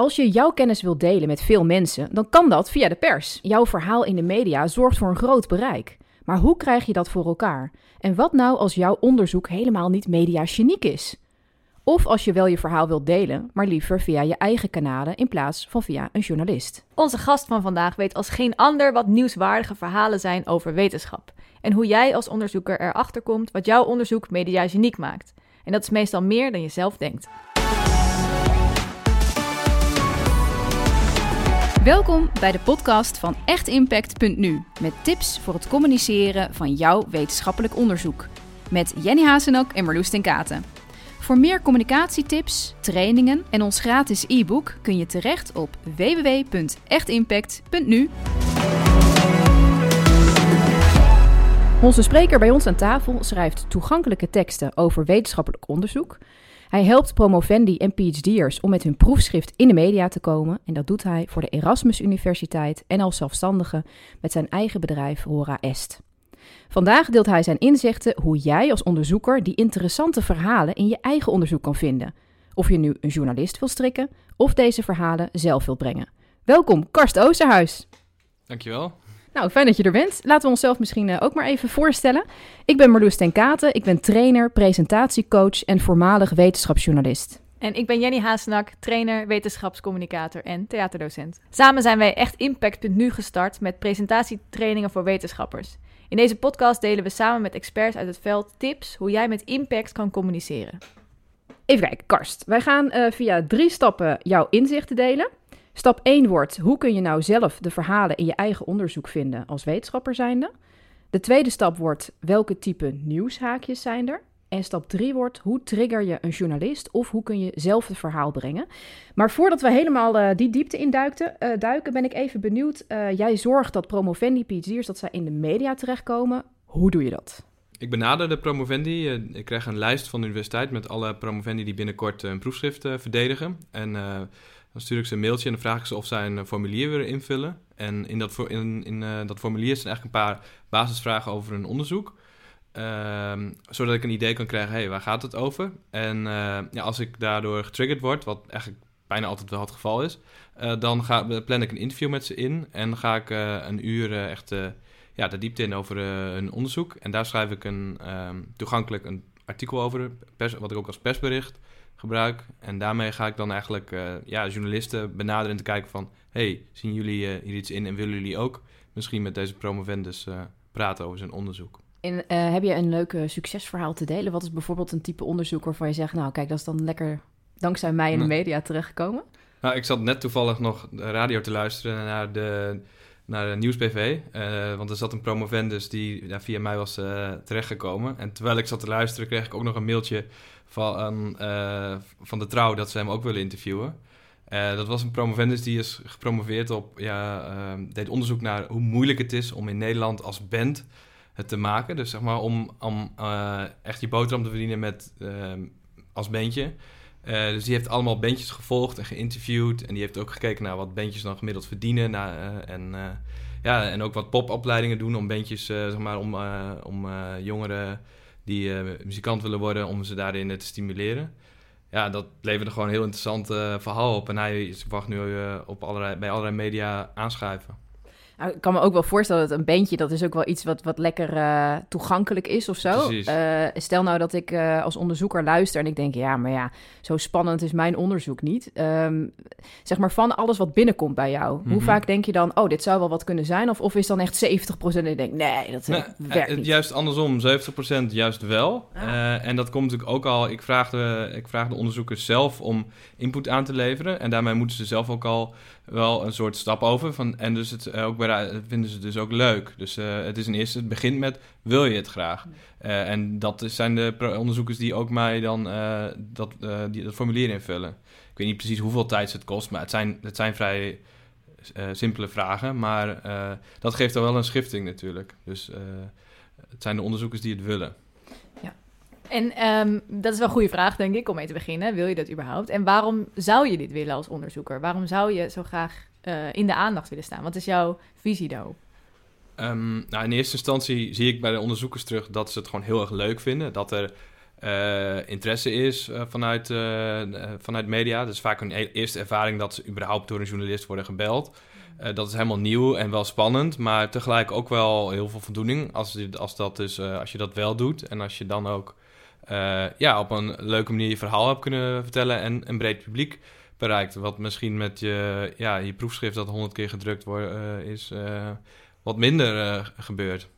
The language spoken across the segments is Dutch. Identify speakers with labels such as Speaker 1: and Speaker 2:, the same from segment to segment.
Speaker 1: Als je jouw kennis wilt delen met veel mensen, dan kan dat via de pers. Jouw verhaal in de media zorgt voor een groot bereik. Maar hoe krijg je dat voor elkaar? En wat nou als jouw onderzoek helemaal niet mediageniek is? Of als je wel je verhaal wilt delen, maar liever via je eigen kanalen in plaats van via een journalist.
Speaker 2: Onze gast van vandaag weet als geen ander wat nieuwswaardige verhalen zijn over wetenschap. En hoe jij als onderzoeker erachter komt wat jouw onderzoek mediageniek maakt. En dat is meestal meer dan je zelf denkt.
Speaker 1: Welkom bij de podcast van echtimpact.nu met tips voor het communiceren van jouw wetenschappelijk onderzoek. Met Jenny Hazenok en Marloes ten Katen. Voor meer communicatietips, trainingen en ons gratis e-book kun je terecht op www.echtimpact.nu. Onze spreker bij ons aan tafel schrijft toegankelijke teksten over wetenschappelijk onderzoek. Hij helpt promovendi en PhD'ers om met hun proefschrift in de media te komen. En dat doet hij voor de Erasmus Universiteit en als zelfstandige met zijn eigen bedrijf Hora Est. Vandaag deelt hij zijn inzichten hoe jij als onderzoeker die interessante verhalen in je eigen onderzoek kan vinden. Of je nu een journalist wil strikken of deze verhalen zelf wilt brengen. Welkom, Karst Oosterhuis.
Speaker 3: Dankjewel.
Speaker 1: Nou, fijn dat je er bent. Laten we onszelf misschien uh, ook maar even voorstellen. Ik ben Marloes ten Katen, ik ben trainer, presentatiecoach en voormalig wetenschapsjournalist.
Speaker 2: En ik ben Jenny Haasenak, trainer, wetenschapscommunicator en theaterdocent. Samen zijn wij echt Impact.nu gestart met presentatietrainingen voor wetenschappers. In deze podcast delen we samen met experts uit het veld tips hoe jij met impact kan communiceren.
Speaker 1: Even kijken, Karst. Wij gaan uh, via drie stappen jouw inzichten delen. Stap 1 wordt, hoe kun je nou zelf de verhalen in je eigen onderzoek vinden als wetenschapper zijnde? De tweede stap wordt, welke type nieuwshaakjes zijn er? En stap 3 wordt, hoe trigger je een journalist of hoe kun je zelf het verhaal brengen? Maar voordat we helemaal uh, die diepte in duikten, uh, duiken, ben ik even benieuwd. Uh, jij zorgt dat promovendi PhD'ers dat zij in de media terechtkomen. Hoe doe je dat?
Speaker 3: Ik benader de promovendi. ik krijg een lijst van de universiteit met alle promovendi die binnenkort een proefschrift verdedigen. En dan stuur ik ze een mailtje en dan vraag ik ze of zij een formulier willen invullen. En in dat, in, uh, dat formulier zijn eigenlijk een paar basisvragen over hun onderzoek. Uh, zodat ik een idee kan krijgen, hey, waar gaat het over? En uh, ja, als ik daardoor getriggerd word, wat eigenlijk bijna altijd wel het geval is, dan ga, plan ik een interview met ze in en ga ik een uur echt ja, de diepte in over hun onderzoek. En daar schrijf ik een ehm, toegankelijk een artikel over, wat ik ook als persbericht gebruik. En daarmee ga ik dan eigenlijk uh, ja, journalisten benaderen en te kijken van... hey, zien jullie uh, hier iets in en willen jullie ook misschien met deze promovendus uh, praten over zijn onderzoek?
Speaker 1: En heb je een leuk succesverhaal te delen? Wat is bijvoorbeeld een type onderzoek waarvan je zegt... nou kijk, dat is dan lekker dankzij mij in de media terechtgekomen?
Speaker 3: Nou, ik zat net toevallig nog de radio te luisteren naar de, naar de Nieuwsbv. want er zat een promovendus die ja, via mij was terechtgekomen. En terwijl ik zat te luisteren kreeg ik ook nog een mailtje van, uh, van de trouw dat ze hem ook willen interviewen. Uh, dat was een promovendus die is gepromoveerd op, ja, uh, deed onderzoek naar hoe moeilijk het is om in Nederland als band het te maken. Dus zeg maar om, om echt je boterham te verdienen met, als bandje. dus die heeft allemaal bandjes gevolgd en geïnterviewd. En die heeft ook gekeken naar wat bandjes dan gemiddeld verdienen. Naar, en, ja, en ook wat popopleidingen doen om bandjes, zeg maar, om, om jongeren die uh, muzikant willen worden om ze daarin te stimuleren. Ja, dat leverde gewoon een heel interessant uh, verhaal op. En hij wacht nu op allerlei, bij allerlei media aanschuiven.
Speaker 1: Nou, ik kan me ook wel voorstellen dat een bandje, dat is ook wel iets wat, wat lekker uh, toegankelijk is of zo. Uh, stel nou dat ik uh, als onderzoeker luister en ik denk, ja, maar ja, zo spannend is mijn onderzoek niet. Um, zeg maar van alles wat binnenkomt bij jou. Mm -hmm. Hoe vaak denk je dan, oh, dit zou wel wat kunnen zijn? Of, of is dan echt 70% en je denkt, nee, dat nee, werkt niet.
Speaker 3: Juist andersom, 70% juist wel. Ah. en dat komt natuurlijk ook al, ik vraag, de, ik vraag de onderzoekers zelf om input aan te leveren. En daarmee moeten ze zelf ook al wel een soort stap over. Van, en dus het, ook bij, vinden ze dus ook leuk. Dus uh, het is een eerste, het begint met wil je het graag? Uh, en dat zijn de onderzoekers die ook mij dan uh, dat, die, dat formulier invullen. Ik weet niet precies hoeveel tijd het kost, maar het zijn, het zijn vrij simpele vragen. Maar dat geeft dan wel een schifting natuurlijk. Dus het zijn de onderzoekers die het willen.
Speaker 2: En um, dat is wel een goede vraag, denk ik, om mee te beginnen. Wil je dat überhaupt? En waarom zou je dit willen als onderzoeker? Waarom zou je zo graag uh, in de aandacht willen staan? Wat is jouw visie daarop?
Speaker 3: Um, nou, in eerste instantie zie ik bij de onderzoekers terug dat ze het gewoon heel erg leuk vinden. Dat er eh, interesse is eh, vanuit, eh, eh, vanuit media. Dat is vaak een e- eerste ervaring dat ze überhaupt door een journalist worden gebeld. Eh, dat is helemaal nieuw en wel spannend, maar tegelijk ook wel heel veel voldoening als, als, dat dus, eh, als je dat wel doet. En als je dan ook eh, ja, op een leuke manier je verhaal hebt kunnen vertellen en een breed publiek bereikt. Wat misschien met je, ja, je proefschrift dat honderd keer gedrukt wordt, eh, is, eh, wat minder gebeurt.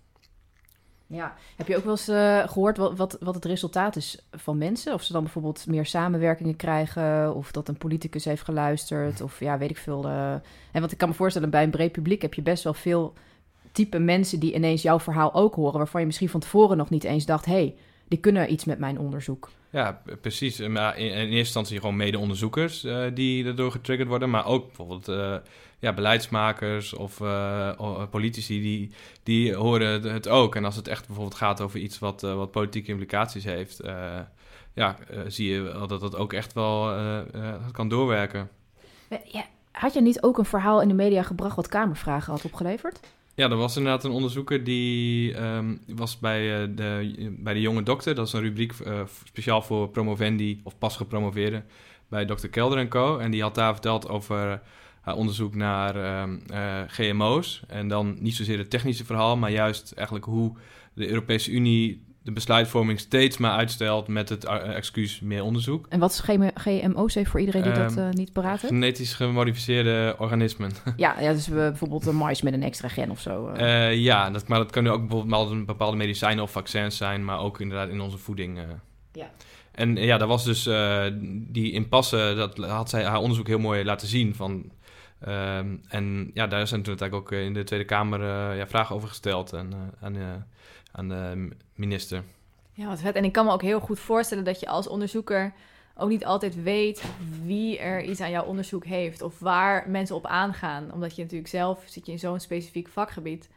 Speaker 1: Ja. Heb je ook wel eens eh, gehoord wat, wat, wat het resultaat is van mensen? Of ze dan bijvoorbeeld meer samenwerkingen krijgen, of dat een politicus heeft geluisterd, of ja, weet ik veel. En want ik kan me voorstellen, bij een breed publiek heb je best wel veel type mensen die ineens jouw verhaal ook horen, waarvan je misschien van tevoren nog niet eens dacht, hé, hey, die kunnen iets met mijn onderzoek.
Speaker 3: Ja, precies. Maar in, in eerste instantie gewoon mede-onderzoekers eh, die erdoor getriggerd worden. Maar ook bijvoorbeeld eh, ja, beleidsmakers of eh, politici die, die horen het- ook. En als het echt bijvoorbeeld gaat over iets wat, wat politieke implicaties heeft... ja, zie je dat het ook echt wel kan doorwerken.
Speaker 1: Ja, had je niet ook een verhaal in de media gebracht wat kamervragen had opgeleverd?
Speaker 3: Ja, er was inderdaad een onderzoeker die ehm, was bij, eh, de, bij de jonge dokter. Dat is een rubriek eh, speciaal voor promovendi of pas gepromoveerden bij dokter Kelder en Co. En die had daar verteld over haar onderzoek naar ehm, eh, GMO's. En dan niet zozeer het technische verhaal, maar juist eigenlijk hoe de Europese Unie de besluitvorming steeds maar uitstelt met het eh, excuus meer onderzoek.
Speaker 1: En wat is GM GMO's even voor iedereen die dat
Speaker 3: Ehm,
Speaker 1: eh, niet heeft?
Speaker 3: Genetisch gemodificeerde organismen.
Speaker 1: Ja, ja, dus we bijvoorbeeld een mais met een extra gen of zo. eh.
Speaker 3: Eh, ja, dat, maar dat kunnen ook bijvoorbeeld wel bepaalde medicijnen of vaccins zijn, maar ook inderdaad in onze voeding. eh.
Speaker 1: Ja.
Speaker 3: En eh, ja, daar was dus eh, die impasse, dat had zij haar onderzoek heel mooi laten zien. Van, ehm, en ja, daar zijn toen uiteindelijk ook eh, in de Tweede Kamer eh, ja, vragen over gesteld eh, aan, eh, aan de minister.
Speaker 2: Ja, wat vet. En ik kan me ook heel goed voorstellen dat je als onderzoeker ook niet altijd weet wie er iets aan jouw onderzoek heeft of waar mensen op aangaan. Omdat je natuurlijk zelf zit je in zo'n specifiek vakgebied.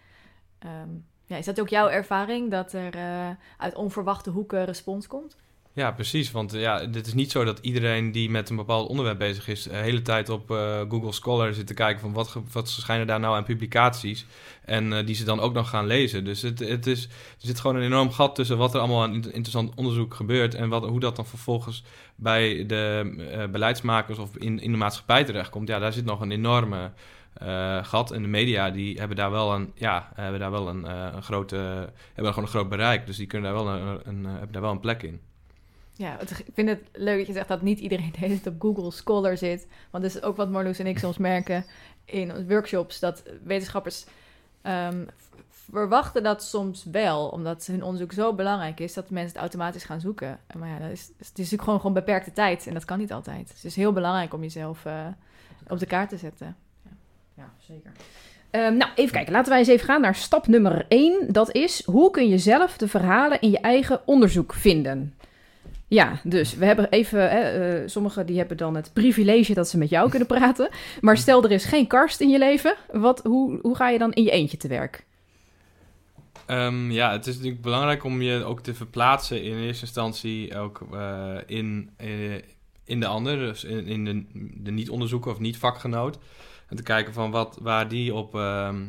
Speaker 2: Ehm, ja, is dat ook jouw ervaring dat er eh, uit onverwachte hoeken respons komt?
Speaker 3: Ja, precies. Want eh, ja, het is niet zo dat iedereen die met een bepaald onderwerp bezig is, de hele tijd op eh, Google Scholar zit te kijken van wat, wat verschijnen daar nou aan publicaties. En eh, die ze dan ook nog gaan lezen. Dus het, het is, er zit gewoon een enorm gat tussen wat er allemaal aan inter- interessant onderzoek gebeurt en wat, hoe dat dan vervolgens bij de eh, beleidsmakers of in, in de maatschappij terechtkomt. Ja, daar zit nog een enorme eh, gat. En de media die hebben daar wel een, ja, hebben daar wel een, eh, een grote, hebben gewoon een groot bereik. Dus die kunnen daar wel een, een, eh, hebben daar wel een plek in.
Speaker 2: Ja, het- ik vind het leuk dat je zegt dat niet iedereen tijd op Google Scholar zit. Want dat is ook wat Marloes en ik soms merken in workshops. Dat wetenschappers ehm, verwachten dat soms wel. Omdat hun onderzoek zo belangrijk is dat mensen het automatisch gaan zoeken. Maar ja, dat is, het is natuurlijk gewoon, gewoon beperkte tijd. En dat kan niet altijd. Dus het is heel belangrijk om jezelf eh, op de kaart te zetten.
Speaker 1: Ja, zeker. Ehm, nou, even kijken. Laten wij eens even gaan naar stap nummer 1. Dat is, hoe kun je zelf de verhalen in je eigen onderzoek vinden? Ja, dus we hebben even... Eh, sommigen die hebben dan het privilege dat ze met jou kunnen praten. Maar stel, er is geen karst in je leven. Wat, hoe, hoe ga je dan in je eentje te werk?
Speaker 3: Ehm, ja, het is natuurlijk belangrijk om je ook te verplaatsen in eerste instantie ook eh, in, eh, in de ander, dus in, in de, de niet-onderzoeker of niet-vakgenoot. En te kijken van wat, waar, die op, ehm,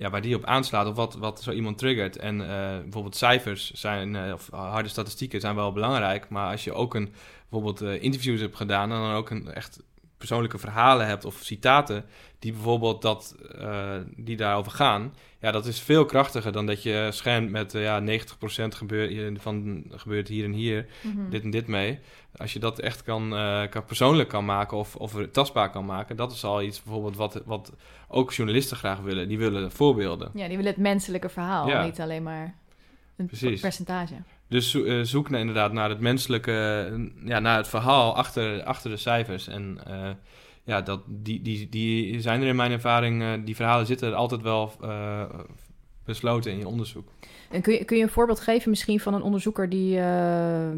Speaker 3: ja, waar die op aanslaat of wat, wat zo iemand triggert. En eh, bijvoorbeeld cijfers zijn, eh, of harde statistieken zijn wel belangrijk, maar als je ook een, bijvoorbeeld eh, interviews hebt gedaan en dan ook een echt persoonlijke verhalen hebt of citaten die bijvoorbeeld dat, eh, die daarover gaan, ja, dat is veel krachtiger dan dat je schermt met eh, ja, 90% gebeurt, van, gebeurt hier en hier,
Speaker 2: Mhm.
Speaker 3: dit en dit mee. Als je dat echt kan, eh, kan persoonlijk kan maken of, of tastbaar kan maken, dat is al iets bijvoorbeeld wat, wat ook journalisten graag willen. Die willen voorbeelden.
Speaker 2: Ja, die willen het menselijke verhaal,
Speaker 3: Ja.
Speaker 2: niet alleen maar een
Speaker 3: Precies.
Speaker 2: percentage.
Speaker 3: Dus zo- zoek naar, inderdaad naar het menselijke, ja, naar het verhaal achter, achter de cijfers. En ja, dat, die, die, die zijn er in mijn ervaring, eh, die verhalen zitten er altijd wel eh, besloten in je onderzoek.
Speaker 1: En kun je, kun je een voorbeeld geven misschien van een onderzoeker die, eh,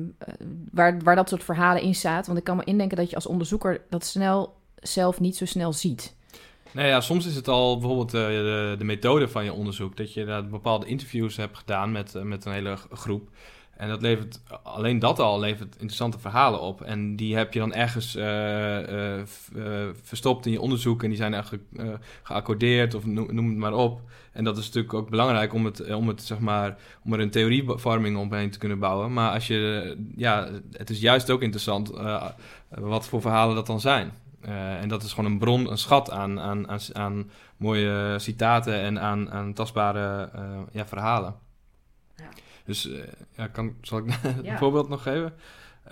Speaker 1: waar, waar dat soort verhalen in staat? Want ik kan me indenken dat je als onderzoeker dat snel zelf niet zo snel ziet.
Speaker 3: Nou ja, soms is het al bijvoorbeeld de, de methode van je onderzoek. Dat je bepaalde interviews hebt gedaan met, met een hele groep. En dat levert, alleen dat al levert interessante verhalen op. En die heb je dan ergens uh, verstopt in je onderzoek. En die zijn eigenlijk geaccordeerd of noem, noem, het maar op. En dat is natuurlijk ook belangrijk om, het, om, het, zeg maar, om er een theorievorming omheen te kunnen bouwen. Maar als je, ja, het is juist ook interessant wat voor verhalen dat dan zijn. en dat is gewoon een bron, een schat aan, aan, aan, aan mooie citaten en aan, aan tastbare ja, verhalen. Dus ja, kan, zal ik een voorbeeld nog geven?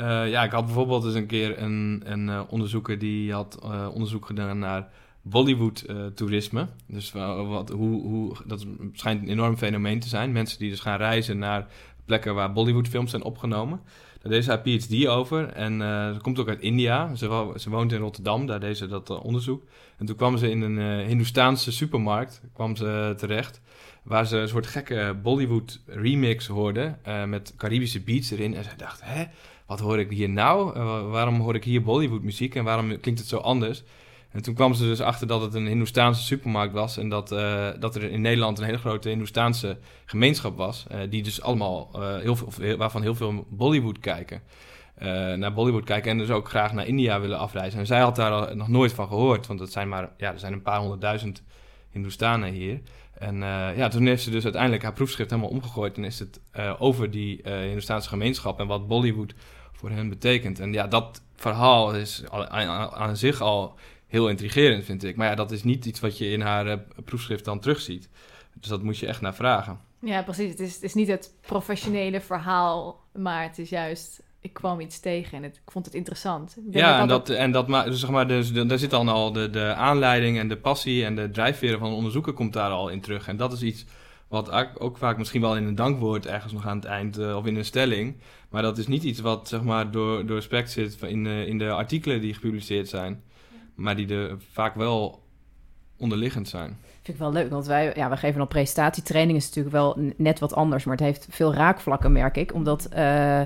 Speaker 3: Uh, ja, ik had bijvoorbeeld eens een keer een, een uh, onderzoeker die had onderzoek gedaan naar Bollywood-toerisme. dus wat, hoe, hoe, dat schijnt een enorm fenomeen te zijn. Mensen die dus gaan reizen naar plekken waar Bollywood-films zijn opgenomen. Daar deed ze haar PhD over. En ze komt ook uit India. Ze, woont in Rotterdam, daar deed ze dat onderzoek. En toen kwam ze in een uh, Hindoestaanse supermarkt kwam ze terecht. Waar ze een soort gekke Bollywood remix hoorden uh, met Caribische beats erin. En ze dacht, hè, wat hoor ik hier nou? Waarom hoor ik hier Bollywood muziek en waarom klinkt het zo anders? En toen kwam ze dus achter dat het een Hindoestaanse supermarkt was. En dat, uh, dat er in Nederland een hele grote Hindoestaanse gemeenschap was. die dus allemaal, heel veel, waarvan heel veel Bollywood kijken. naar Bollywood kijken en dus ook graag naar India willen afreizen. En zij had daar nog nooit van gehoord. Want het zijn maar, ja, er zijn een paar honderdduizend Hindoestanen hier. En ja, toen heeft ze dus uiteindelijk haar proefschrift helemaal omgegooid. En is het over die Hindoestaanse gemeenschap en wat Bollywood voor hen betekent. En ja, dat verhaal is aan, aan, zich al heel intrigerend, vind ik. Maar ja, dat is niet iets wat je in haar proefschrift dan terugziet. Dus dat moet je echt naar vragen.
Speaker 2: Ja, precies. Het is, het is niet het professionele verhaal, maar het is juist ik kwam iets tegen en het, ik vond het interessant.
Speaker 3: ja, en dat, en dat maar, dus zeg maar, dus, daar zit dan al de, de aanleiding en de passie en de drijfveren van de onderzoeker komt daar al in terug. En dat is iets wat ook vaak misschien wel in een dankwoord ergens nog aan het eind uh, of in een stelling. Maar dat is niet iets wat zeg maar door, door respect zit in, uh, in de artikelen die gepubliceerd zijn. Maar die er vaak wel onderliggend zijn.
Speaker 1: Vind ik wel leuk, want wij, ja, we geven dan presentatietraining, is natuurlijk wel net wat anders, maar het heeft veel raakvlakken, merk ik. Omdat uh,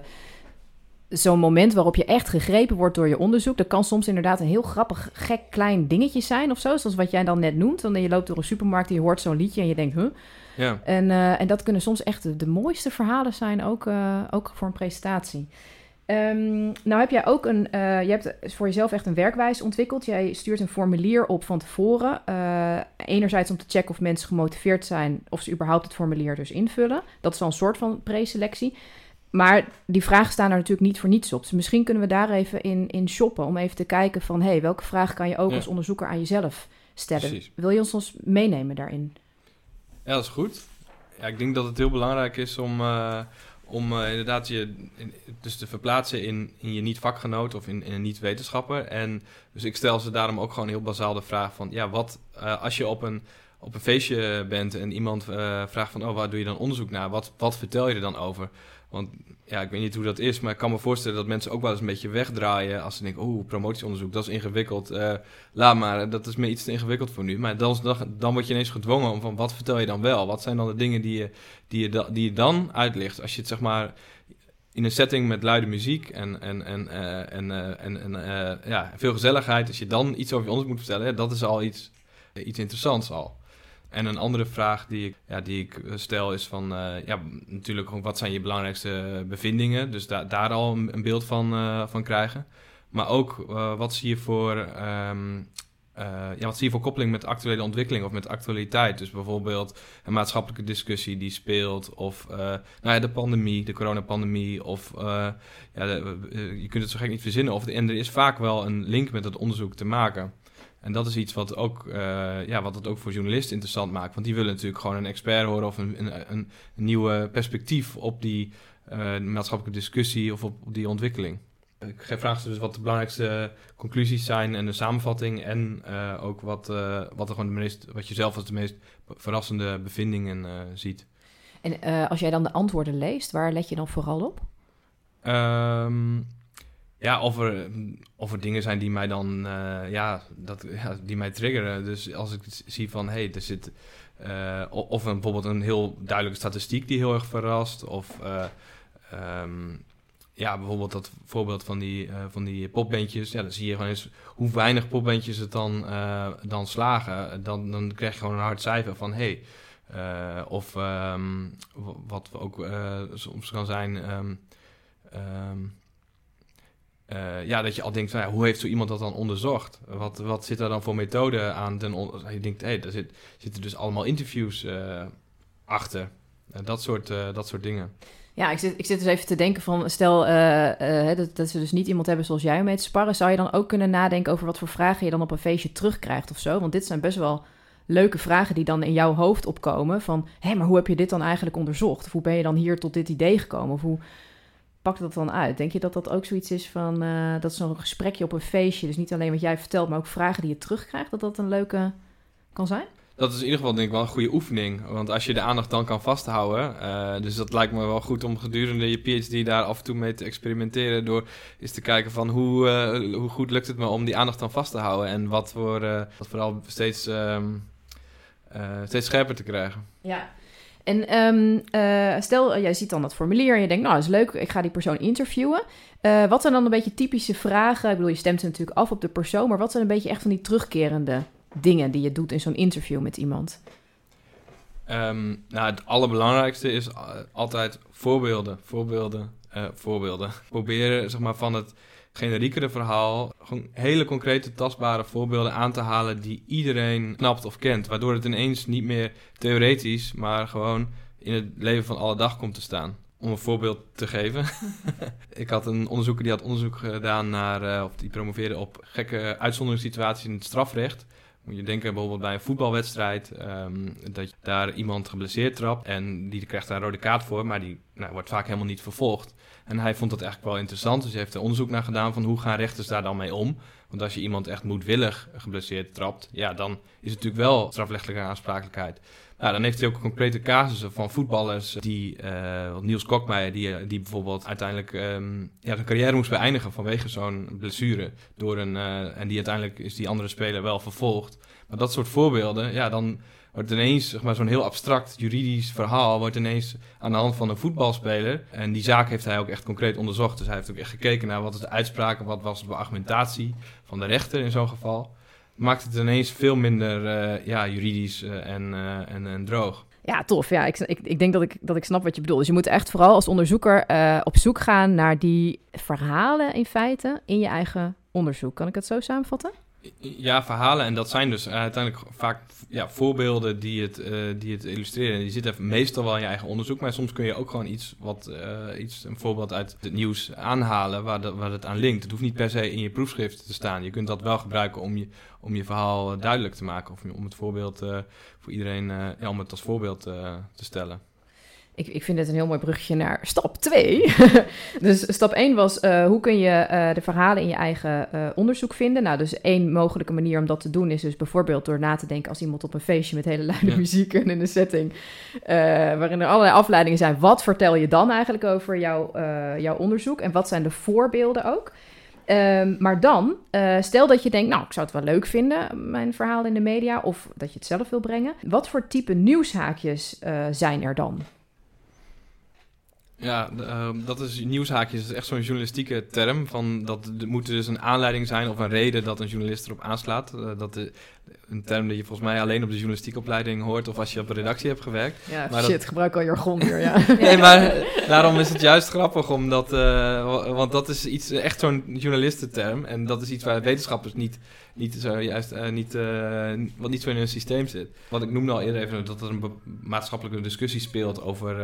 Speaker 1: zo'n moment waarop je echt gegrepen wordt door je onderzoek. Dat kan soms inderdaad een heel grappig, gek klein dingetje zijn of zo. Zoals wat jij dan net noemt. Dan je loopt door een supermarkt en je hoort zo'n liedje en je denkt, huh? Ja. En, uh, en dat kunnen soms echt de, mooiste verhalen zijn, ook, uh, ook voor een presentatie. Um, nou heb jij ook een, uh, je hebt voor jezelf echt een werkwijze ontwikkeld. Jij stuurt een formulier op van tevoren. enerzijds om te checken of mensen gemotiveerd zijn, of ze überhaupt het formulier dus invullen. Dat is al een soort van preselectie. Maar die vragen staan er natuurlijk niet voor niets op. Dus misschien kunnen we daar even in, in shoppen om even te kijken van... hé, hey, welke vragen kan je ook als onderzoeker aan jezelf stellen? Wil je ons, ons meenemen daarin?
Speaker 3: Ja, dat is goed. Ja, ik denk dat het heel belangrijk is om, uh, om uh, inderdaad je dus te verplaatsen in, in je niet-vakgenoot of in, een niet-wetenschapper. En dus ik stel ze daarom ook gewoon heel bazaal de vraag van... ja, wat uh, als je op een op een feestje bent en iemand vraagt van... oh, waar doe je dan onderzoek naar? Wat, wat vertel je er dan over? Want ja, ik weet niet hoe dat is, maar ik kan me voorstellen dat mensen ook wel eens een beetje wegdraaien als ze denken, oeh, promotieonderzoek, dat is ingewikkeld. Uh, laat maar, dat is me iets te ingewikkeld voor nu. Maar dan, dan word je ineens gedwongen om van, wat vertel je dan wel? Wat zijn dan de dingen die je, die je, die je dan uitlicht? Als je het zeg maar in een setting met luide muziek en, en, en, uh, en, en, ja, veel gezelligheid, als je dan iets over je onderzoek moet vertellen, dat is al iets, iets interessants al. En een andere vraag die ik, ja, die ik stel is van, uh, ja, natuurlijk wat zijn je belangrijkste bevindingen? Dus da daar al een, beeld van, van krijgen. Maar ook wat zie je voor, um, ja, wat zie je voor koppeling met actuele ontwikkeling of met actualiteit? Dus bijvoorbeeld een maatschappelijke discussie die speelt, of nou ja, de pandemie, de coronapandemie, of ja, je kunt het zo gek niet verzinnen. Of, en er is vaak wel een link met het onderzoek te maken. En dat is iets wat, ook, uh, ja, wat het ook voor journalisten interessant maakt. Want die willen natuurlijk gewoon een expert horen of een, een, een nieuwe perspectief op die uh, maatschappelijke discussie of op, die ontwikkeling. Ik vraag ze dus wat de belangrijkste conclusies zijn en de samenvatting. En uh, ook wat, wat, er gewoon de meest, wat je zelf als de meest verrassende bevindingen ziet.
Speaker 1: En als jij dan de antwoorden leest, waar let je dan vooral op?
Speaker 3: Um, ja, of er, of er dingen zijn die mij dan, uh, ja, dat, ja, die mij triggeren. Dus als ik zie van, hé, hey, er zit, uh, of een, bijvoorbeeld een heel duidelijke statistiek die heel erg verrast. Of, uh, um, ja, bijvoorbeeld dat voorbeeld van die, van die popbandjes. Ja, dan zie je gewoon eens hoe weinig popbandjes het dan, dan slagen. Dan, dan krijg je gewoon een hard cijfer van, hé, hey, Eh, of ehm, w- wat ook eh, soms kan zijn... ehm, eh, ja, dat je al denkt, van, ja, hoe heeft zo iemand dat dan onderzocht? Wat, wat zit er dan voor methode aan? Den je denkt, hé, hey, daar zit, zitten dus allemaal interviews eh, achter. Eh, dat, soort, dat soort dingen.
Speaker 1: Ja, ik zit, ik zit dus even te denken van, stel dat, dat ze dus niet iemand hebben zoals jij om mee te sparren, zou je dan ook kunnen nadenken over wat voor vragen je dan op een feestje terugkrijgt of zo? Want dit zijn best wel leuke vragen die dan in jouw hoofd opkomen van, hé, maar hoe heb je dit dan eigenlijk onderzocht? Of hoe ben je dan hier tot dit idee gekomen? Of hoe pakt dat dan uit? Denk je dat dat ook zoiets is van, eh, dat zo'n gesprekje op een feestje, dus niet alleen wat jij vertelt, maar ook vragen die je terugkrijgt, dat dat een leuke kan zijn?
Speaker 3: Dat is in ieder geval denk ik wel een goede oefening. Want als je de aandacht dan kan vasthouden. eh, dus dat lijkt me wel goed om gedurende je PhD daar af en toe mee te experimenteren. Door eens te kijken van hoe, eh, hoe goed lukt het me om die aandacht dan vast te houden. En wat voor wat vooral steeds, ehm, eh, steeds scherper te krijgen.
Speaker 1: Ja. En ehm, eh, stel, eh, jij ziet dan dat formulier en je denkt, nou, dat is leuk, ik ga die persoon interviewen. Eh, wat zijn dan een beetje typische vragen? Ik bedoel, je stemt natuurlijk af op de persoon, maar wat zijn een beetje echt van die terugkerende dingen die je doet in zo'n interview met iemand?
Speaker 3: Ehm, nou, het allerbelangrijkste is altijd voorbeelden, voorbeelden, voorbeelden. Proberen zeg maar, van het generiekere verhaal gewoon hele concrete, tastbare voorbeelden aan te halen die iedereen snapt of kent. Waardoor het ineens niet meer theoretisch, maar gewoon in het leven van alle dag komt te staan. Om een voorbeeld te geven. ik had een onderzoeker die had onderzoek gedaan naar, eh, of die promoveerde op gekke uitzonderingssituaties in het strafrecht. Moet je denken bijvoorbeeld bij een voetbalwedstrijd, ehm, dat je daar iemand geblesseerd trapt en die krijgt daar een rode kaart voor, maar die nou, wordt vaak helemaal niet vervolgd. En hij vond dat eigenlijk wel interessant, dus hij heeft er onderzoek naar gedaan van hoe gaan rechters daar dan mee om. Want als je iemand echt moedwillig geblesseerd trapt, ja, dan is het natuurlijk wel strafrechtelijke aansprakelijkheid. Nou, dan heeft hij ook concrete casussen van voetballers die, eh, Niels Kokmeijer, die, die bijvoorbeeld uiteindelijk ehm, ja, zijn carrière moest beëindigen vanwege zo'n blessure. Door een, eh, en die uiteindelijk is die andere speler wel vervolgd. Maar dat soort voorbeelden, ja, dan wordt ineens zeg maar, zo'n heel abstract juridisch verhaal wordt ineens aan de hand van een voetbalspeler. En die zaak heeft hij ook echt concreet onderzocht. Dus hij heeft ook echt gekeken naar wat is de uitspraak, wat was de argumentatie van de rechter in zo'n geval. Maakt het ineens veel minder eh, ja, juridisch eh, en, eh, en, en droog.
Speaker 1: Ja, tof. Ja, ik, ik, ik denk dat ik, dat ik snap wat je bedoelt. Dus je moet echt vooral als onderzoeker op zoek gaan naar die verhalen in feite in je eigen onderzoek. Kan ik het zo samenvatten?
Speaker 3: Ja, verhalen. En dat zijn dus uiteindelijk vaak ja, voorbeelden die het, uh, die het illustreren. Die zitten meestal wel in je eigen onderzoek. Maar soms kun je ook gewoon iets, wat, uh, iets een voorbeeld uit het nieuws aanhalen waar, de, waar het aan linkt. Het hoeft niet per se in je proefschrift te staan. Je kunt dat wel gebruiken om je, om je verhaal duidelijk te maken. Of om het voorbeeld voor iedereen, ja, om het als voorbeeld te stellen.
Speaker 1: Ik, ik vind het een heel mooi brugje naar stap 2. dus stap 1 was uh, hoe kun je uh, de verhalen in je eigen uh, onderzoek vinden. Nou, dus één mogelijke manier om dat te doen is dus bijvoorbeeld door na te denken als iemand op een feestje met hele luide ja. muziek en in een setting waarin er allerlei afleidingen zijn. Wat vertel je dan eigenlijk over jouw, jouw onderzoek en wat zijn de voorbeelden ook? Um, maar dan, stel dat je denkt, nou, ik zou het wel leuk vinden, mijn verhaal in de media, of dat je het zelf wil brengen. Wat voor type nieuwshaakjes zijn er dan?
Speaker 3: Ja, uh, dat is nieuwshaakjes. Dat is echt zo'n journalistieke term. Van dat er moet dus een aanleiding zijn of een reden dat een journalist erop aanslaat. Uh, dat de, een term die je volgens mij alleen op de journalistieke opleiding hoort of als je op een redactie hebt gewerkt.
Speaker 1: Ja, maar shit, dat... gebruik al jargon hier, ja.
Speaker 3: nee, maar daarom is het juist grappig, omdat, uh, want dat is iets, echt zo'n journalistenterm. En dat is iets waar wetenschappers niet, niet zo juist, uh, niet, wat niet zo in hun systeem zit. Wat ik noemde al eerder even, dat er een maatschappelijke discussie speelt over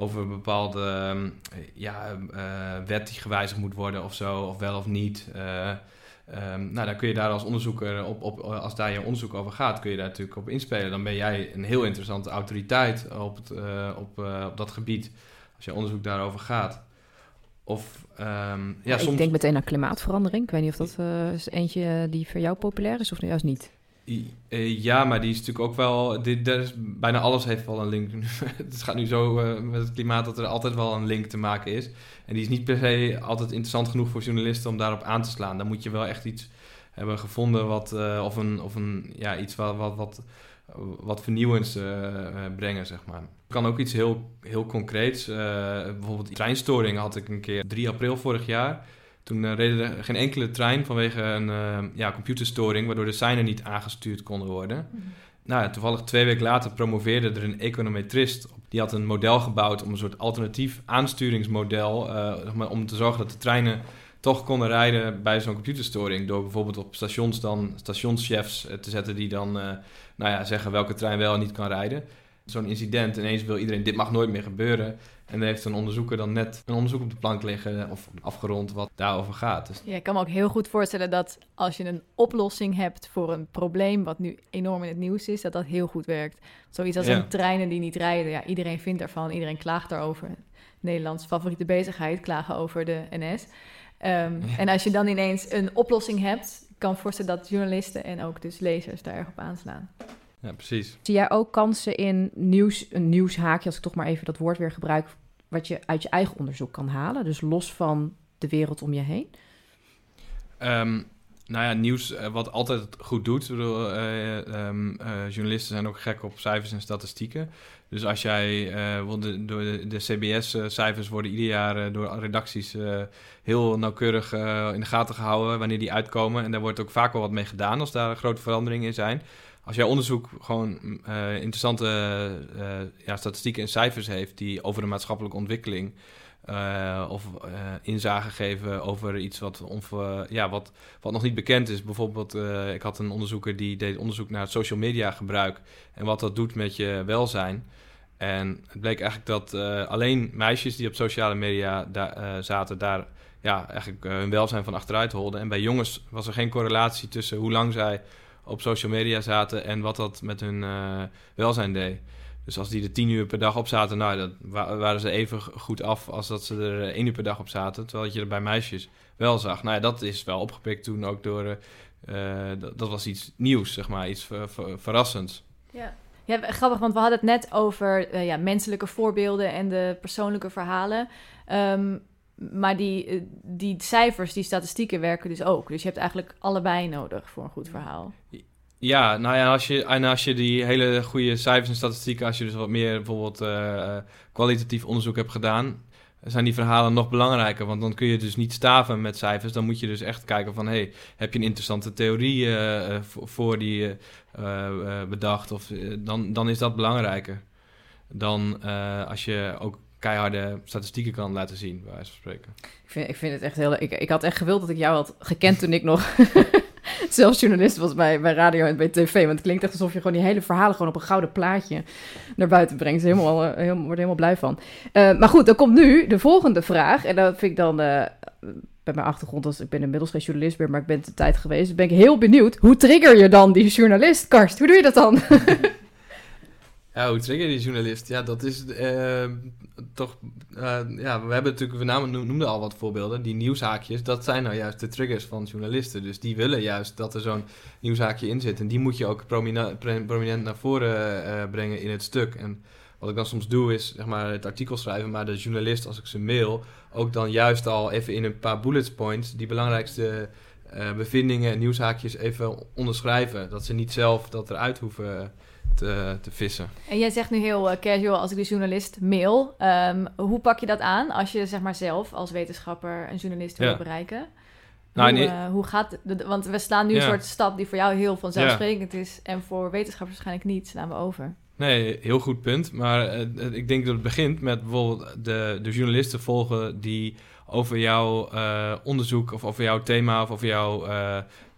Speaker 3: over een bepaalde um, ja, uh, wet die gewijzigd moet worden of zo, of wel of niet. Uh, um, nou, dan kun je daar als onderzoeker, op, op, als daar je onderzoek over gaat, kun je daar natuurlijk op inspelen. Dan ben jij een heel interessante autoriteit op, het, uh, op, op dat gebied, als je onderzoek daarover gaat. Of, um, ja,
Speaker 1: ja,
Speaker 3: soms...
Speaker 1: Ik denk meteen aan klimaatverandering. Ik weet niet of dat is eentje die voor jou populair is of juist niet.
Speaker 3: Ja, maar die is natuurlijk ook wel. Bijna alles heeft wel een link. het gaat nu zo uh, met het klimaat dat er altijd wel een link te maken is. En die is niet per se altijd interessant genoeg voor journalisten om daarop aan te slaan. Dan moet je wel echt iets hebben gevonden wat. Uh, of een, of een, ja, iets wat, wat, wat, vernieuwends brengen, zeg maar. Kan ook iets heel, heel concreets. bijvoorbeeld treinstoring had ik een keer 3 april vorig jaar. Toen uh, reden er geen enkele trein vanwege een uh, ja, computerstoring, waardoor de seinen niet aangestuurd konden worden. Mm -hmm. Nou, toevallig twee weken later promoveerde er een econometrist. Die had een model gebouwd om een soort alternatief aansturingsmodel... Uh, om te zorgen dat de treinen toch konden rijden bij zo'n computerstoring. Door bijvoorbeeld op stations dan stationschefs te zetten die dan nou ja, zeggen welke trein wel en niet kan rijden. Zo'n incident, ineens wil iedereen, dit mag nooit meer gebeuren. En dan heeft een onderzoeker dan net een onderzoek op de plank liggen of afgerond wat daarover gaat. Dus...
Speaker 2: Ja, ik kan me ook heel goed voorstellen dat als je een oplossing hebt voor een probleem wat nu enorm in het nieuws is, dat dat heel goed werkt. Zoiets als een treinen die niet rijden. Ja, iedereen vindt ervan, iedereen klaagt daarover. Nederlands favoriete bezigheid, klagen over de NS. Ehm, en als je dan ineens een oplossing hebt, kan voorstellen dat journalisten en ook dus lezers daar erg op aanslaan.
Speaker 3: Ja, precies.
Speaker 1: Zie jij ook kansen in nieuws, een nieuwshaakje, als ik toch maar even dat woord weer gebruik, wat je uit je eigen onderzoek kan halen? Dus los van de wereld om je heen?
Speaker 3: Um, nou ja, nieuws uh, wat altijd goed doet. Bedoel, uh, um, uh, journalisten zijn ook gek op cijfers en statistieken. Dus als jij, de, door de, de CBS-cijfers worden ieder jaar door redacties heel nauwkeurig in de gaten gehouden wanneer die uitkomen. En daar wordt ook vaak wel wat mee gedaan als daar grote veranderingen in zijn als jij onderzoek gewoon uh, interessante uh, ja, statistieken en cijfers heeft die over de maatschappelijke ontwikkeling uh, of inzage geven over iets wat, ja, wat, wat nog niet bekend is. Bijvoorbeeld, ik had een onderzoeker die deed onderzoek naar het social media gebruik en wat dat doet met je welzijn. En het bleek eigenlijk dat alleen meisjes die op sociale media zaten, daar ja, eigenlijk hun welzijn van achteruit holden. En bij jongens was er geen correlatie tussen hoe lang zij op social media zaten en wat dat met hun uh, welzijn deed. Dus als die er tien uur per dag op zaten, nou, dat waren ze even goed af als dat ze er één uur per dag op zaten. Terwijl je er bij meisjes wel zag. Nou ja, dat is wel opgepikt toen ook door. Uh, dat, dat, was iets nieuws, zeg maar, iets ver, verrassends.
Speaker 2: Ja. ja, grappig, want we hadden het net over ja, menselijke voorbeelden en de persoonlijke verhalen. Um, maar die, eh, die cijfers, die statistieken werken dus ook. Dus je hebt eigenlijk allebei nodig voor een goed verhaal.
Speaker 3: Ja, nou ja, als je, en als je die hele goede cijfers en statistieken, als je dus wat meer bijvoorbeeld uh, kwalitatief onderzoek hebt gedaan, zijn die verhalen nog belangrijker. Want dan kun je dus niet staven met cijfers. Dan moet je dus echt kijken van, hey, heb je een interessante theorie uh, voor die bedacht? Of, dan, dan is dat belangrijker dan als je ook keiharde statistieken kan laten zien, bij wijze van spreken.
Speaker 1: Ik vind, ik vind het echt heel... Ik, ik had echt gewild dat ik jou had gekend toen ik nog zelfs journalist was bij, bij radio en bij tv. Want het klinkt echt alsof je gewoon die hele verhalen gewoon op een gouden plaatje naar buiten brengt. Dus helemaal, helemaal, word er helemaal blij van. Uh, maar goed, dan komt nu de volgende vraag. En dat vind ik dan... Uh, bij mijn achtergrond, als ik ben inmiddels geen journalist meer, maar ik ben de tijd geweest. Ben ik heel benieuwd. Hoe trigger je dan die journalist, Karst? Hoe doe je dat dan?
Speaker 3: Ja, hoe trigger die journalist? Ja, dat is uh, toch... Uh, ja, we hebben natuurlijk, we namen, noemden al wat voorbeelden. Die nieuwshaakjes, dat zijn nou juist de triggers van journalisten. Dus die willen juist dat er zo'n nieuwshaakje in zit. En die moet je ook prominent, naar voren uh, brengen in het stuk. En wat ik dan soms doe is, zeg maar, het artikel schrijven. Maar de journalist, als ik ze mail, ook dan juist al even in een paar bullet points... die belangrijkste... Uh, bevindingen en nieuwshaakjes even onderschrijven. Dat ze niet zelf dat eruit hoeven te, te vissen.
Speaker 2: En jij zegt nu heel uh, casual, als ik de journalist mail. Um, hoe pak je dat aan als je zeg maar zelf als wetenschapper een journalist wil bereiken? Nou, hoe, uh, hoe gaat het? Want we slaan nu een soort stap die voor jou heel vanzelfsprekend is. En voor wetenschappers waarschijnlijk niet, slaan we over.
Speaker 3: Nee, heel goed punt. Maar uh, ik denk dat het begint met bijvoorbeeld de, de journalisten volgen die over jouw uh, onderzoek of over jouw thema of over jouw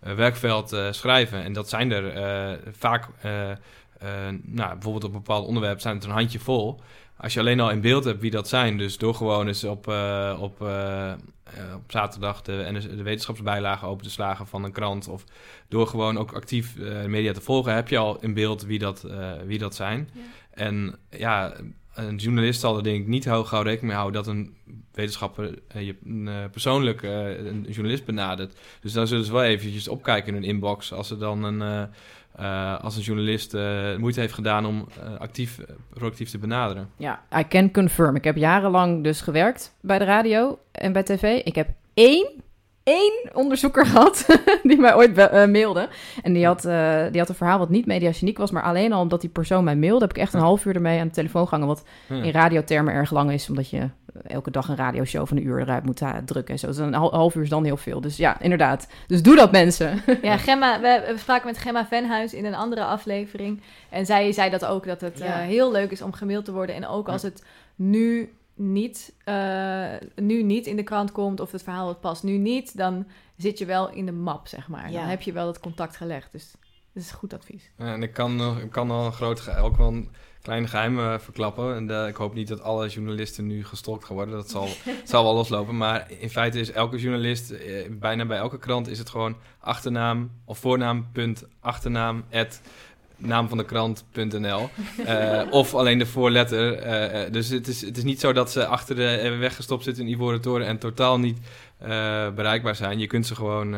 Speaker 3: werkveld schrijven. En dat zijn er vaak nou, bijvoorbeeld op een bepaald onderwerp zijn het een handje vol. Als je alleen al in beeld hebt wie dat zijn, dus door gewoon eens op, uh, op, uh, op zaterdag de, de wetenschapsbijlage open te slagen van een krant, of door gewoon ook actief media te volgen, heb je al in beeld wie dat, wie dat zijn. Ja. En ja, een journalist zal er denk ik niet heel gauw rekening mee houden dat een wetenschapper je persoonlijk een journalist benadert. Dus dan zullen ze wel eventjes opkijken in hun inbox als er dan een uh, als een journalist uh, moeite heeft gedaan om uh, actief, proactief te benaderen.
Speaker 1: Ja, I can confirm. Ik heb jarenlang dus gewerkt bij de radio en bij tv. Ik heb één, één onderzoeker gehad die mij ooit mailde. En die had, die had een verhaal wat niet mediageniek was, maar alleen al omdat die persoon mij mailde, heb ik echt een half uur ermee aan de telefoon gehangen. Wat in radiotermen erg lang is, omdat je elke dag een radioshow van een uur eruit moet uh, drukken. Zo. Dus een half uur is dan heel veel. Dus ja, inderdaad. Dus doe dat mensen.
Speaker 2: Ja, Gemma, we, we spraken met Gemma Venhuis in een andere aflevering. En zij zei dat ook, dat het ja. heel leuk is om gemaild te worden. En ook als het nu niet, nu niet in de krant komt of het verhaal het past nu niet, dan zit je wel in de map, zeg maar. Dan heb je wel het contact gelegd. Dus dat is goed advies.
Speaker 3: Ja, en ik kan, ik kan al een groot, ook wel een klein geheim uh, verklappen. En uh, ik hoop niet dat alle journalisten nu gestokt gaan worden. Dat zal, zal wel loslopen. Maar in feite is elke journalist, eh, bijna bij elke krant, is het gewoon achternaam of voornaam, punt, achternaam, at, naam van de krant.nl. Uh, of alleen de voorletter. Uh, dus het is, het is niet zo dat ze achter de weggestopt zitten in Ivoren Toren en totaal niet bereikbaar zijn. Je kunt ze gewoon,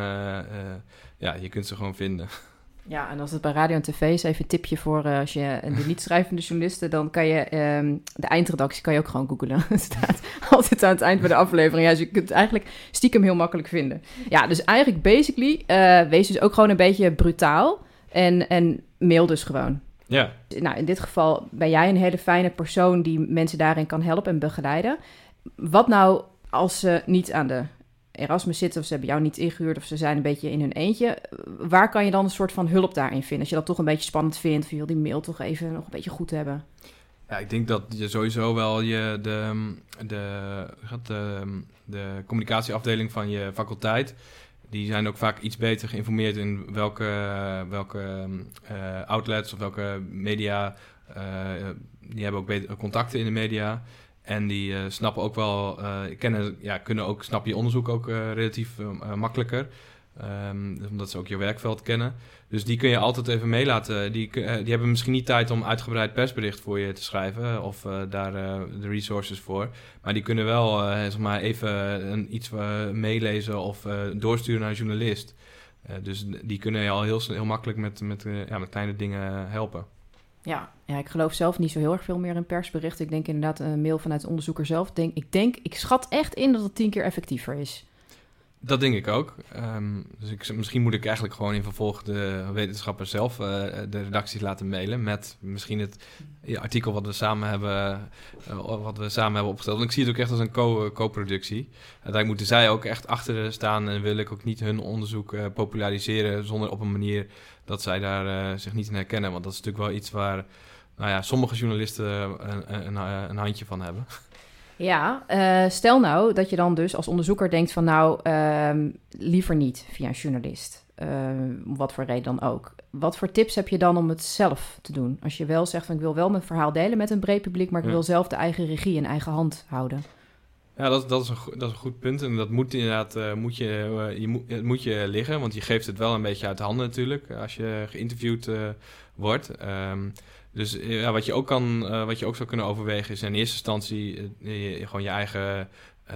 Speaker 3: ja, je kunt ze gewoon vinden.
Speaker 1: Ja, en als het bij radio en tv is, even een tipje voor uh, als je de niet schrijvende journalisten, dan kan je um, de eindredactie kan je ook gewoon googlen. Het staat altijd aan het eind van de aflevering. Ja, dus je kunt het eigenlijk stiekem heel makkelijk vinden. Ja, dus eigenlijk basically, uh, wees dus ook gewoon een beetje brutaal en, en mail dus gewoon.
Speaker 3: Ja.
Speaker 1: Nou, in dit geval ben jij een hele fijne persoon die mensen daarin kan helpen en begeleiden. Wat nou als ze niet aan de Erasmus zitten of ze hebben jou niet ingehuurd of ze zijn een beetje in hun eentje. Waar kan je dan een soort van hulp daarin vinden? Als je dat toch een beetje spannend vindt, van je die mail toch even nog een beetje goed hebben.
Speaker 3: Ja, ik denk dat je sowieso wel je de, de, de, de communicatieafdeling van je faculteit, die zijn ook vaak iets beter geïnformeerd in welke, welke uh, outlets of welke media, uh, die hebben ook beter contacten in de media. En die uh, snappen ook wel, uh, kennen, ja, kunnen ook, snap je onderzoek ook uh, relatief makkelijker. Um, omdat ze ook je werkveld kennen. Dus die kun je altijd even meelaten. Die, die hebben misschien niet tijd om uitgebreid persbericht voor je te schrijven of daar de resources voor. Maar die kunnen wel zeg maar even een, iets meelezen of doorsturen naar een journalist. dus die kunnen je al heel, heel makkelijk met, met, ja, met kleine dingen helpen.
Speaker 1: Ja, ja, ik geloof zelf niet zo heel erg veel meer in persbericht. Ik denk inderdaad een mail vanuit de onderzoeker zelf. Denk, ik denk, ik schat echt in dat het tien keer effectiever is.
Speaker 3: Dat denk ik ook. Um, dus ik, misschien moet ik eigenlijk gewoon in vervolg de wetenschappers zelf uh, de redacties laten mailen met misschien het ja, artikel wat we samen hebben, uh, wat we samen hebben opgesteld. Want ik zie het ook echt als een co-productie. Co Uiteindelijk moeten zij ook echt achter staan en wil ik ook niet hun onderzoek uh, populariseren zonder op een manier dat zij daar zich niet in herkennen. Want dat is natuurlijk wel iets waar nou ja, sommige journalisten een, een, een handje van hebben.
Speaker 1: Ja, uh, stel nou dat je dan dus als onderzoeker denkt van nou, uh, liever niet via een journalist. Uh, wat voor reden dan ook. Wat voor tips heb je dan om het zelf te doen? Als je wel zegt van ik wil wel mijn verhaal delen met een breed publiek, maar ik wil zelf de eigen regie in eigen hand houden.
Speaker 3: Ja, dat, dat, is een, dat is een goed punt. En dat moet inderdaad uh, moet je, je moet, moet je liggen. Want je geeft het wel een beetje uit de handen natuurlijk. Als je geïnterviewd wordt. Um, dus eh, ja, wat, je ook kan, wat je ook zou kunnen overwegen is in eerste instantie gewoon je eigen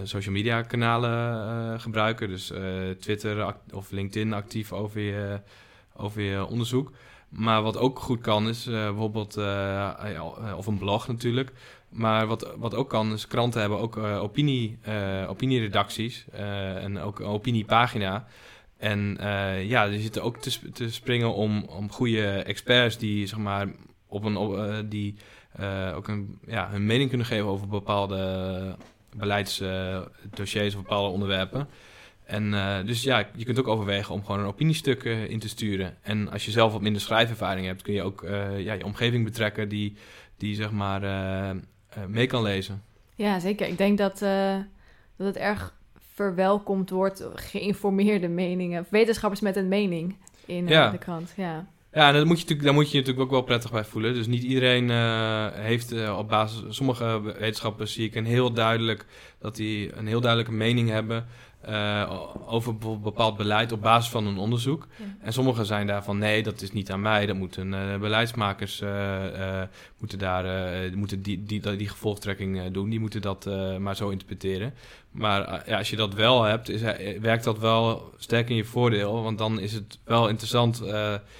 Speaker 3: social media kanalen gebruiken. Dus Twitter of LinkedIn actief over je, over je onderzoek. Maar wat ook goed kan is bijvoorbeeld, of een blog natuurlijk. Maar wat, wat ook kan is kranten hebben ook opinie, opinieredacties en ook een opiniepagina. En ja, die zitten ook te, te springen om, om goede experts die zeg maar op een, uh, die uh, ook een, ja, hun mening kunnen geven over bepaalde beleidsdossiers of bepaalde onderwerpen. En uh, dus ja, je kunt ook overwegen om gewoon een opiniestuk in te sturen. En als je zelf wat minder schrijfervaring hebt, kun je ook ja, je omgeving betrekken die, die zeg maar mee kan lezen.
Speaker 2: Ja, zeker. Ik denk dat, dat het erg verwelkomd wordt, geïnformeerde meningen, wetenschappers met een mening in de krant. Ja.
Speaker 3: Ja, en dat moet je natuurlijk, daar moet je je natuurlijk ook wel prettig bij voelen. Dus niet iedereen uh, heeft uh, op basis... Sommige wetenschappers zie ik een heel duidelijk... dat die een heel duidelijke mening hebben... Uh, over bijvoorbeeld bepaald beleid op basis van een onderzoek. Ja. En sommigen zijn daarvan, nee, dat is niet aan mij. Dat moeten uh, beleidsmakers uh, moeten daar, moeten die, die, die, gevolgtrekking doen. Die moeten dat maar zo interpreteren. Maar ja, als je dat wel hebt, is, werkt dat wel sterk in je voordeel. Want dan is het wel interessant.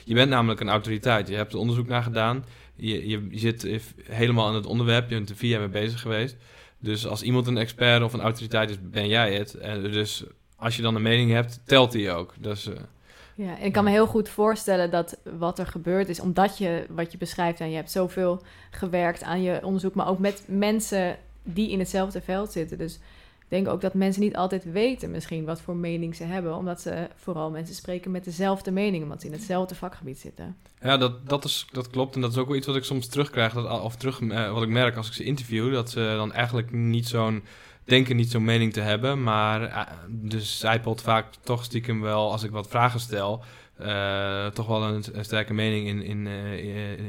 Speaker 3: je bent namelijk een autoriteit. Je hebt er onderzoek naar gedaan. Je, je, je zit helemaal in het onderwerp. Je bent er vier jaar mee bezig geweest. Dus als iemand een expert of een autoriteit is, ben jij het. En dus als je dan een mening hebt, telt die ook. Dus, uh,
Speaker 2: ja, en ik kan me heel goed voorstellen dat wat er gebeurd is, omdat je wat je beschrijft en je hebt zoveel gewerkt aan je onderzoek, maar ook met mensen die in hetzelfde veld zitten. Dus denk ook dat mensen niet altijd weten misschien wat voor mening ze hebben, omdat ze vooral mensen spreken met dezelfde mening, omdat ze in hetzelfde vakgebied zitten.
Speaker 3: Ja, dat, dat, is, dat klopt. En dat is ook wel iets wat ik soms terugkrijg, dat, of terug, eh, wat ik merk als ik ze interview, dat ze dan eigenlijk niet zo'n denken niet zo'n mening te hebben, maar uh, dus zijpelt vaak toch stiekem wel, als ik wat vragen stel, uh, toch wel een, sterke mening in, in,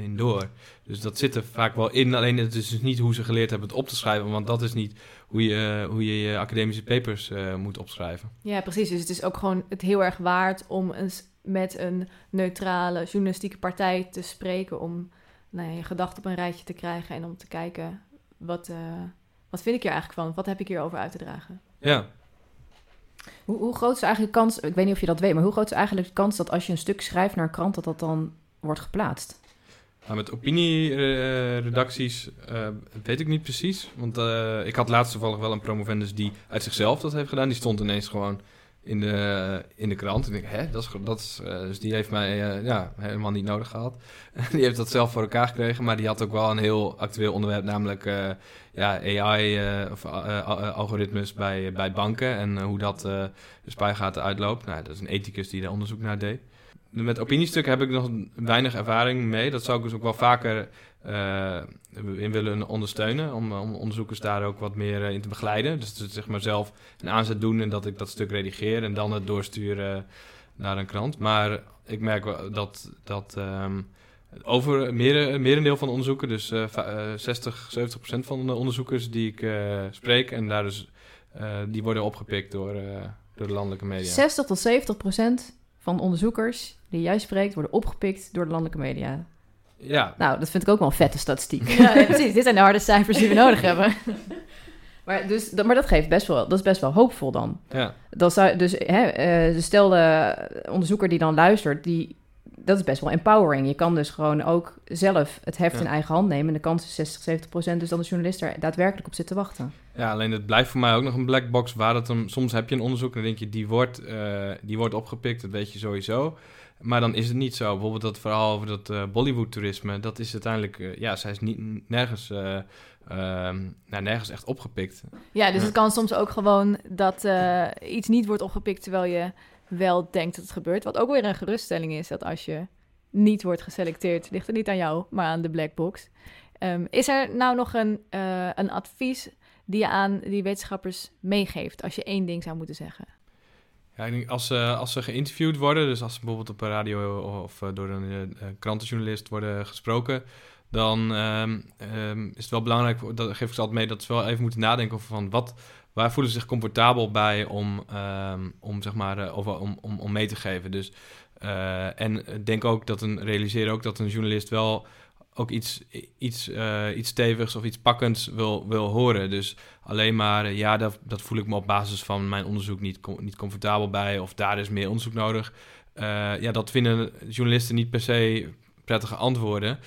Speaker 3: in, door. Dus dat zit er vaak wel in. Alleen het is dus niet hoe ze geleerd hebben het op te schrijven. Want dat is niet hoe je hoe je, je academische papers uh, moet opschrijven.
Speaker 2: Ja, precies. Dus het is ook gewoon het heel erg waard om eens met een neutrale journalistieke partij te spreken. Om nou ja, je gedachten op een rijtje te krijgen en om te kijken wat, wat vind ik hier eigenlijk van? Wat heb ik hierover uit te dragen?
Speaker 3: Ja,
Speaker 1: hoe, hoe, groot is eigenlijk de kans, ik weet niet of je dat weet, maar hoe groot is eigenlijk de kans dat als je een stuk schrijft naar een krant, dat dat dan wordt geplaatst?
Speaker 3: Nou, met opinieredacties uh, weet ik niet precies. Want uh, ik had laatst toevallig wel een promovendus die uit zichzelf dat heeft gedaan. Die stond ineens gewoon in de, in de krant. En ik hè, dat is, dat is, dus die heeft mij ja, helemaal niet nodig gehad. die heeft dat zelf voor elkaar gekregen, maar die had ook wel een heel actueel onderwerp, namelijk ja, AI of algoritmes bij, bij banken en hoe dat de spuigaten uitloopt. Nou, dat is een ethicus die daar onderzoek naar deed. Met opiniestukken heb ik nog weinig ervaring mee. Dat zou ik dus ook wel vaker uh, in willen ondersteunen. Om, om, onderzoekers daar ook wat meer in te begeleiden. Dus zeg maar zelf een aanzet doen en dat ik dat stuk redigeer en dan het doorsturen naar een krant. Maar ik merk wel dat, dat um, over meer, merendeel van de onderzoeken, dus uh, 60, 70 procent van de onderzoekers die ik uh, spreek, en daar dus, die worden opgepikt door, door de landelijke media.
Speaker 1: 60 tot 70 procent van onderzoekers die jij spreekt worden opgepikt door de landelijke media.
Speaker 3: Ja.
Speaker 1: Nou, dat vind ik ook wel een vette statistiek.
Speaker 2: Ja, ja, precies. Dit zijn de harde cijfers die we nodig hebben.
Speaker 1: Maar, dus, maar dat geeft best wel, dat is best wel hoopvol dan.
Speaker 3: Ja.
Speaker 1: Dat zou, dus hè, uh, stel de onderzoeker die dan luistert, die, dat is best wel empowering. Je kan dus gewoon ook zelf het heft
Speaker 3: Ja.
Speaker 1: in eigen hand nemen. En de kans is 60, 70 procent, dus dan de journalist er daadwerkelijk op zit te wachten.
Speaker 3: Ja, alleen het blijft voor mij ook nog een black box waar het hem... Soms heb je een onderzoek en dan denk je, die wordt, eh, die wordt opgepikt, dat weet je sowieso. Maar dan is het niet zo. Bijvoorbeeld dat verhaal over dat eh, Bollywood-toerisme, dat is uiteindelijk... eh, ja, zij is niet, nergens, eh, ehm, nou, nergens echt opgepikt.
Speaker 2: Ja, dus
Speaker 3: Ja.
Speaker 2: het kan soms ook gewoon dat eh, iets niet wordt opgepikt terwijl je wel denkt dat het gebeurt. Wat ook weer een geruststelling is, dat als je niet wordt geselecteerd, ligt het niet aan jou, maar aan de black box. Ehm, is er nou nog een, eh, een advies die je aan die wetenschappers meegeeft als je één ding zou moeten zeggen?
Speaker 3: Ja, ik denk als ze, als ze geïnterviewd worden, dus als ze bijvoorbeeld op een radio of eh, door een eh, krantenjournalist worden gesproken, dan ehm, ehm, is het wel belangrijk, dat geef ik ze altijd mee, dat ze wel even moeten nadenken over van wat, waar voelen ze zich comfortabel bij om, ehm, om, zeg maar, eh, over, om, om, om mee te geven. Dus, eh, en denk ook dat een, realiseer ook dat een journalist wel ook iets, iets, eh, iets stevigs of iets pakkends wil, wil horen. Dus alleen maar, ja, dat, dat voel ik me op basis van mijn onderzoek niet, niet comfortabel bij, of daar is meer onderzoek nodig. Ja, dat vinden journalisten niet per se prettige antwoorden.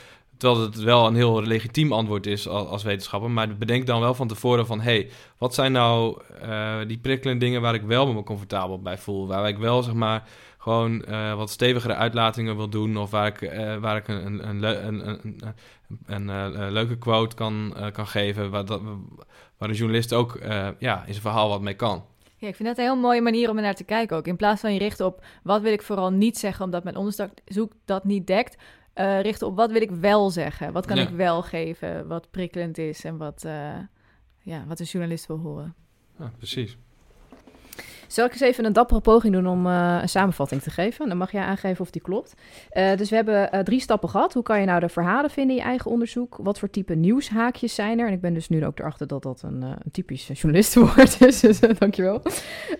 Speaker 3: Terwijl het wel een heel legitiem antwoord is als, wetenschapper. Maar bedenk dan wel van tevoren van... hey, wat zijn nou eh, die prikkelende dingen waar ik wel me comfortabel bij voel? Waar ik wel, zeg maar, gewoon eh, wat stevigere uitlatingen wil doen... of waar ik, eh, waar ik een, een, een, een, leuke quote kan, kan geven... Waar, dat, waar een journalist ook ja, in zijn verhaal wat mee kan.
Speaker 2: Ja, ik vind dat een heel mooie manier om er naar te kijken ook. In plaats van je richten op wat wil ik vooral niet zeggen omdat mijn onderzoek dat niet dekt, eh, richten op wat wil ik wel zeggen. Wat kan
Speaker 3: Ja.
Speaker 2: ik wel geven, wat prikkelend is en wat, eh, ja, wat een journalist wil horen.
Speaker 3: Ja, precies.
Speaker 1: Zal ik eens even een dappere poging doen om eh, een samenvatting te geven? Dan mag jij aangeven of die klopt. Eh, dus we hebben eh, drie stappen gehad. Hoe kan je nou de verhalen vinden in je eigen onderzoek? Wat voor type nieuwshaakjes zijn er? En ik ben dus nu ook erachter dat dat een, eh, een typisch journalistenwoord is. Dus uh, dankjewel.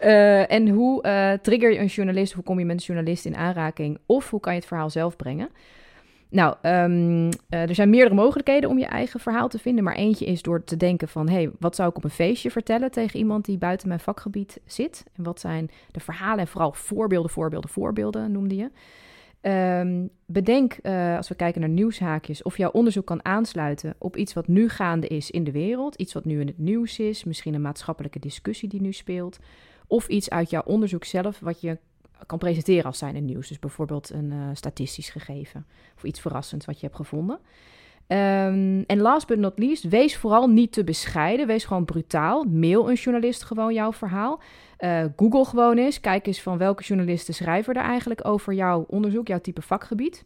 Speaker 1: Uh, en hoe uh, trigger je een journalist? Hoe kom je met een journalist in aanraking? Of hoe kan je het verhaal zelf brengen? Nou, um, uh, er zijn meerdere mogelijkheden om je eigen verhaal te vinden. Maar eentje is door te denken van... hé, hey, wat zou ik op een feestje vertellen tegen iemand die buiten mijn vakgebied zit? En wat zijn de verhalen en vooral voorbeelden, voorbeelden, voorbeelden noemde je. Um, bedenk, uh, als we kijken naar nieuwshaakjes... of jouw onderzoek kan aansluiten op iets wat nu gaande is in de wereld. Iets wat nu in het nieuws is. Misschien een maatschappelijke discussie die nu speelt. Of iets uit jouw onderzoek zelf wat je kan presenteren als zijn nieuws. Dus bijvoorbeeld een uh, statistisch gegeven of iets verrassends wat je hebt gevonden. Ehm, en last but not least, wees vooral niet te bescheiden. Wees gewoon brutaal. Mail een journalist gewoon jouw verhaal. Uh, Google gewoon eens. Kijk eens van welke journalisten schrijven er eigenlijk over jouw onderzoek, jouw type vakgebied.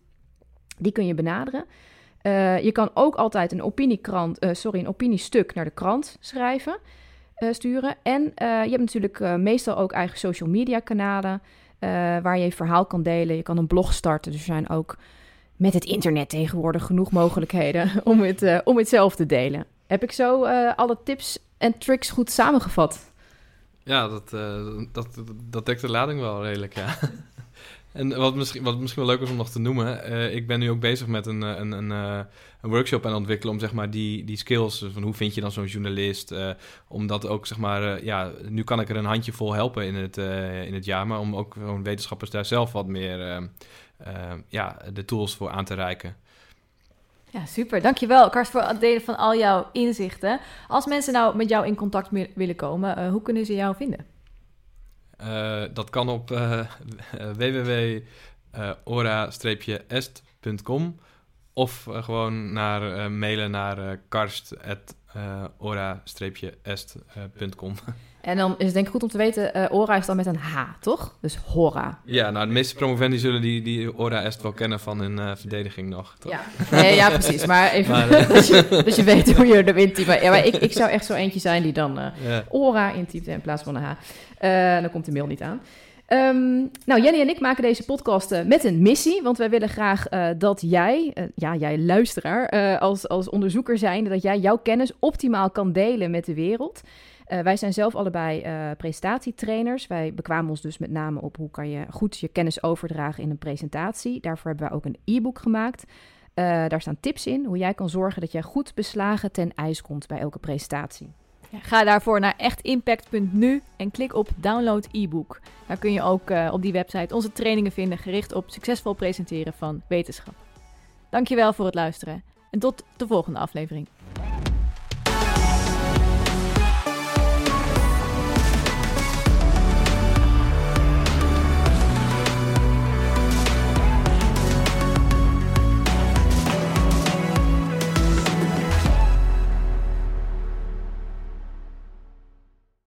Speaker 1: Die kun je benaderen. Uh, je kan ook altijd een, opiniekrant, sorry, een opiniestuk naar de krant schrijven, sturen. En je hebt natuurlijk meestal ook eigen social media kanalen waar je je verhaal kan delen. Je kan een blog starten. Dus er zijn ook met het internet tegenwoordig genoeg mogelijkheden om het, om het zelf te delen. Heb ik zo alle tips en tricks goed samengevat?
Speaker 3: Ja, dat, dat, dat dekt de lading wel redelijk, ja. en wat misschien, wat misschien wel leuk is om nog te noemen, uh, ik ben nu ook bezig met een, een, een, een workshop aan het ontwikkelen om zeg maar die, die skills, van hoe vind je dan zo'n journalist, uh, om dat ook zeg maar, ja, nu kan ik er een handje vol helpen in het, in het jaar, maar om ook gewoon wetenschappers daar zelf wat meer ja, de tools voor aan te reiken.
Speaker 2: Ja, super. Dankjewel, Karst, voor het delen van al jouw inzichten. Als mensen nou met jou in contact willen komen, hoe kunnen ze jou vinden?
Speaker 3: Uh, dat kan op uh, www.ora-est.com of gewoon naar mailen naar karst.ora-est.com.
Speaker 1: En dan is het denk ik goed om te weten, uh, Ora is dan met een H, toch? Dus Hora.
Speaker 3: Ja, nou de meeste promovendi zullen die, die Ora Est wel kennen van hun uh, verdediging nog.
Speaker 1: Toch? Ja. Nee, ja, precies. Maar even, maar, uh, dus, je, dus, je, weet hoe je er intypt. Maar, ja, maar ik, ik zou echt zo eentje zijn die dan. Ora intypt in plaats van een H. dan komt de mail niet aan. Um, nou, Jenny en ik maken deze podcast uh, met een missie. Want wij willen graag uh, dat jij, uh, ja, jij luisteraar, als, als onderzoeker zijnde, dat jij jouw kennis optimaal kan delen met de wereld. Uh, wij zijn zelf allebei uh, presentatietrainers. Wij bekwamen ons dus met name op hoe kan je goed je kennis overdragen in een presentatie. Daarvoor hebben wij ook een e-book gemaakt. Uh, daar staan tips in hoe jij kan zorgen dat jij goed beslagen ten ijs komt bij elke presentatie.
Speaker 2: Ga daarvoor naar echtimpact.nu en klik op download e-book. Daar kun je ook op die website onze trainingen vinden gericht op succesvol presenteren van wetenschap. Dankjewel voor het luisteren en tot de volgende aflevering.